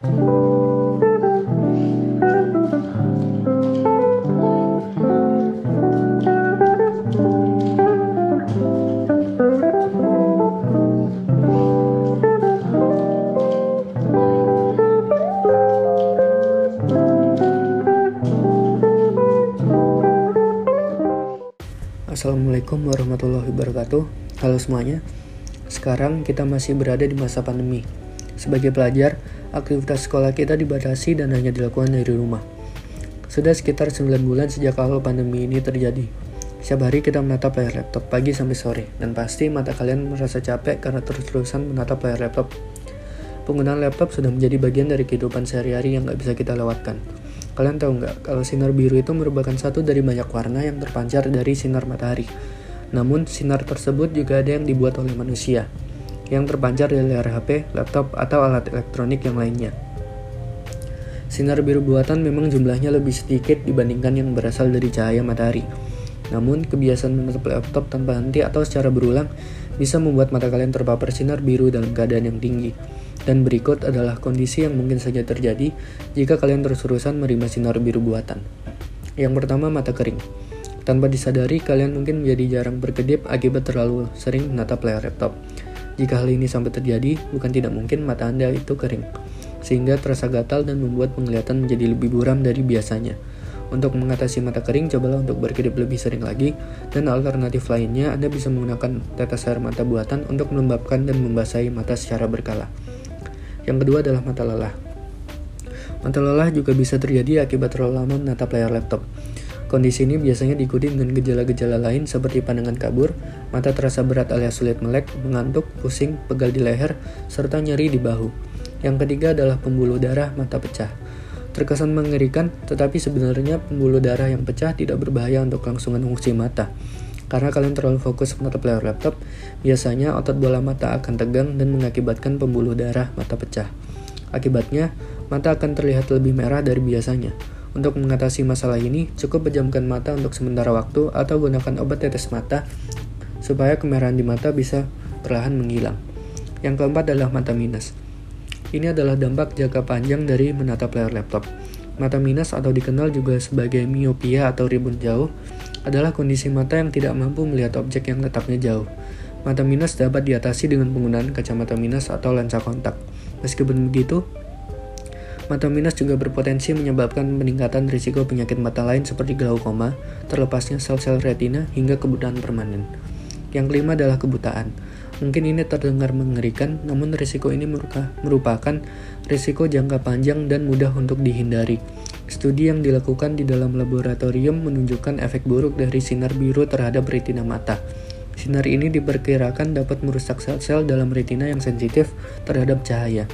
Assalamualaikum warahmatullahi wabarakatuh. Halo semuanya. Sekarang kita masih berada di masa pandemi. Sebagai pelajar, aktivitas sekolah kita dibatasi dan hanya dilakukan dari rumah. Sudah sekitar 9 bulan sejak awal pandemi ini terjadi. Setiap hari kita menatap layar laptop pagi sampai sore, dan pasti mata kalian merasa capek karena terus-terusan menatap layar laptop. Penggunaan laptop sudah menjadi bagian dari kehidupan sehari-hari yang nggak bisa kita lewatkan. Kalian tahu nggak kalau sinar biru itu merupakan satu dari banyak warna yang terpancar dari sinar matahari. Namun, sinar tersebut juga ada yang dibuat oleh manusia, yang terpancar dari layar HP, laptop, atau alat elektronik yang lainnya. Sinar biru buatan memang jumlahnya lebih sedikit dibandingkan yang berasal dari cahaya matahari. Namun, kebiasaan menatap laptop tanpa henti atau secara berulang bisa membuat mata kalian terpapar sinar biru dalam keadaan yang tinggi. Dan berikut adalah kondisi yang mungkin saja terjadi jika kalian terus-terusan menerima sinar biru buatan. Yang pertama, mata kering. Tanpa disadari, kalian mungkin menjadi jarang berkedip akibat terlalu sering menatap layar laptop. Jika hal ini sampai terjadi, bukan tidak mungkin mata Anda itu kering, sehingga terasa gatal dan membuat penglihatan menjadi lebih buram dari biasanya. Untuk mengatasi mata kering, cobalah untuk berkedip lebih sering lagi, dan alternatif lainnya Anda bisa menggunakan tetes air mata buatan untuk melembabkan dan membasahi mata secara berkala. Yang kedua adalah mata lelah. Mata lelah juga bisa terjadi akibat terlalu lama menatap layar laptop. Kondisi ini biasanya diikuti dengan gejala-gejala lain seperti pandangan kabur, mata terasa berat alias sulit melek, mengantuk, pusing, pegal di leher, serta nyeri di bahu. Yang ketiga adalah pembuluh darah mata pecah. Terkesan mengerikan, tetapi sebenarnya pembuluh darah yang pecah tidak berbahaya untuk kelangsungan fungsi mata. Karena kalian terlalu fokus menatap layar laptop, biasanya otot bola mata akan tegang dan mengakibatkan pembuluh darah mata pecah. Akibatnya, mata akan terlihat lebih merah dari biasanya. Untuk mengatasi masalah ini, cukup pejamkan mata untuk sementara waktu atau gunakan obat tetes mata supaya kemerahan di mata bisa perlahan menghilang. Yang keempat adalah mata minus. Ini adalah dampak jangka panjang dari menatap layar laptop. Mata minus atau dikenal juga sebagai miopia atau ribun jauh adalah kondisi mata yang tidak mampu melihat objek yang letaknya jauh. Mata minus dapat diatasi dengan penggunaan kacamata minus atau lensa kontak. Meskipun begitu, mata minus juga berpotensi menyebabkan peningkatan risiko penyakit mata lain seperti glaukoma, terlepasnya sel-sel retina, hingga kebutaan permanen. Yang kelima adalah kebutaan. Mungkin ini terdengar mengerikan, namun risiko ini merupakan risiko jangka panjang dan mudah untuk dihindari. Studi yang dilakukan di dalam laboratorium menunjukkan efek buruk dari sinar biru terhadap retina mata. Sinar ini diperkirakan dapat merusak sel-sel dalam retina yang sensitif terhadap cahaya.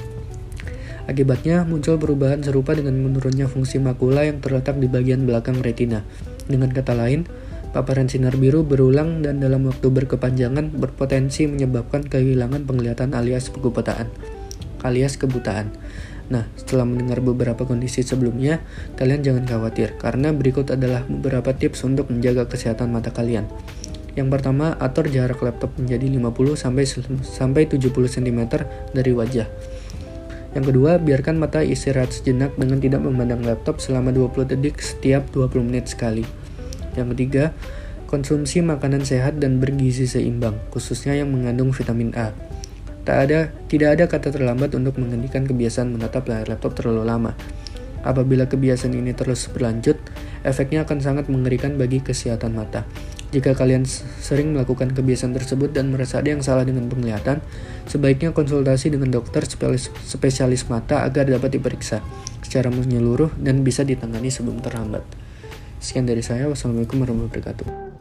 Akibatnya, muncul perubahan serupa dengan menurunnya fungsi makula yang terletak di bagian belakang retina. Dengan kata lain, Paparan sinar biru berulang dan dalam waktu berkepanjangan berpotensi menyebabkan kehilangan penglihatan alias kebutaan. Alias kebutaan. Nah, setelah mendengar beberapa kondisi sebelumnya, kalian jangan khawatir karena berikut adalah beberapa tips untuk menjaga kesehatan mata kalian. Yang pertama, atur jarak laptop menjadi 50 sampai sampai 70 cm dari wajah. Yang kedua, biarkan mata istirahat sejenak dengan tidak memandang laptop selama 20 detik setiap 20 menit sekali. Yang ketiga, konsumsi makanan sehat dan bergizi seimbang, khususnya yang mengandung vitamin A. Tak ada, tidak ada kata terlambat untuk menghentikan kebiasaan menatap layar laptop terlalu lama. Apabila kebiasaan ini terus berlanjut, efeknya akan sangat mengerikan bagi kesehatan mata. Jika kalian sering melakukan kebiasaan tersebut dan merasa ada yang salah dengan penglihatan, sebaiknya konsultasi dengan dokter spesialis, mata agar dapat diperiksa secara menyeluruh dan bisa ditangani sebelum terlambat. Sekian dari saya. Wassalamualaikum warahmatullahi wabarakatuh.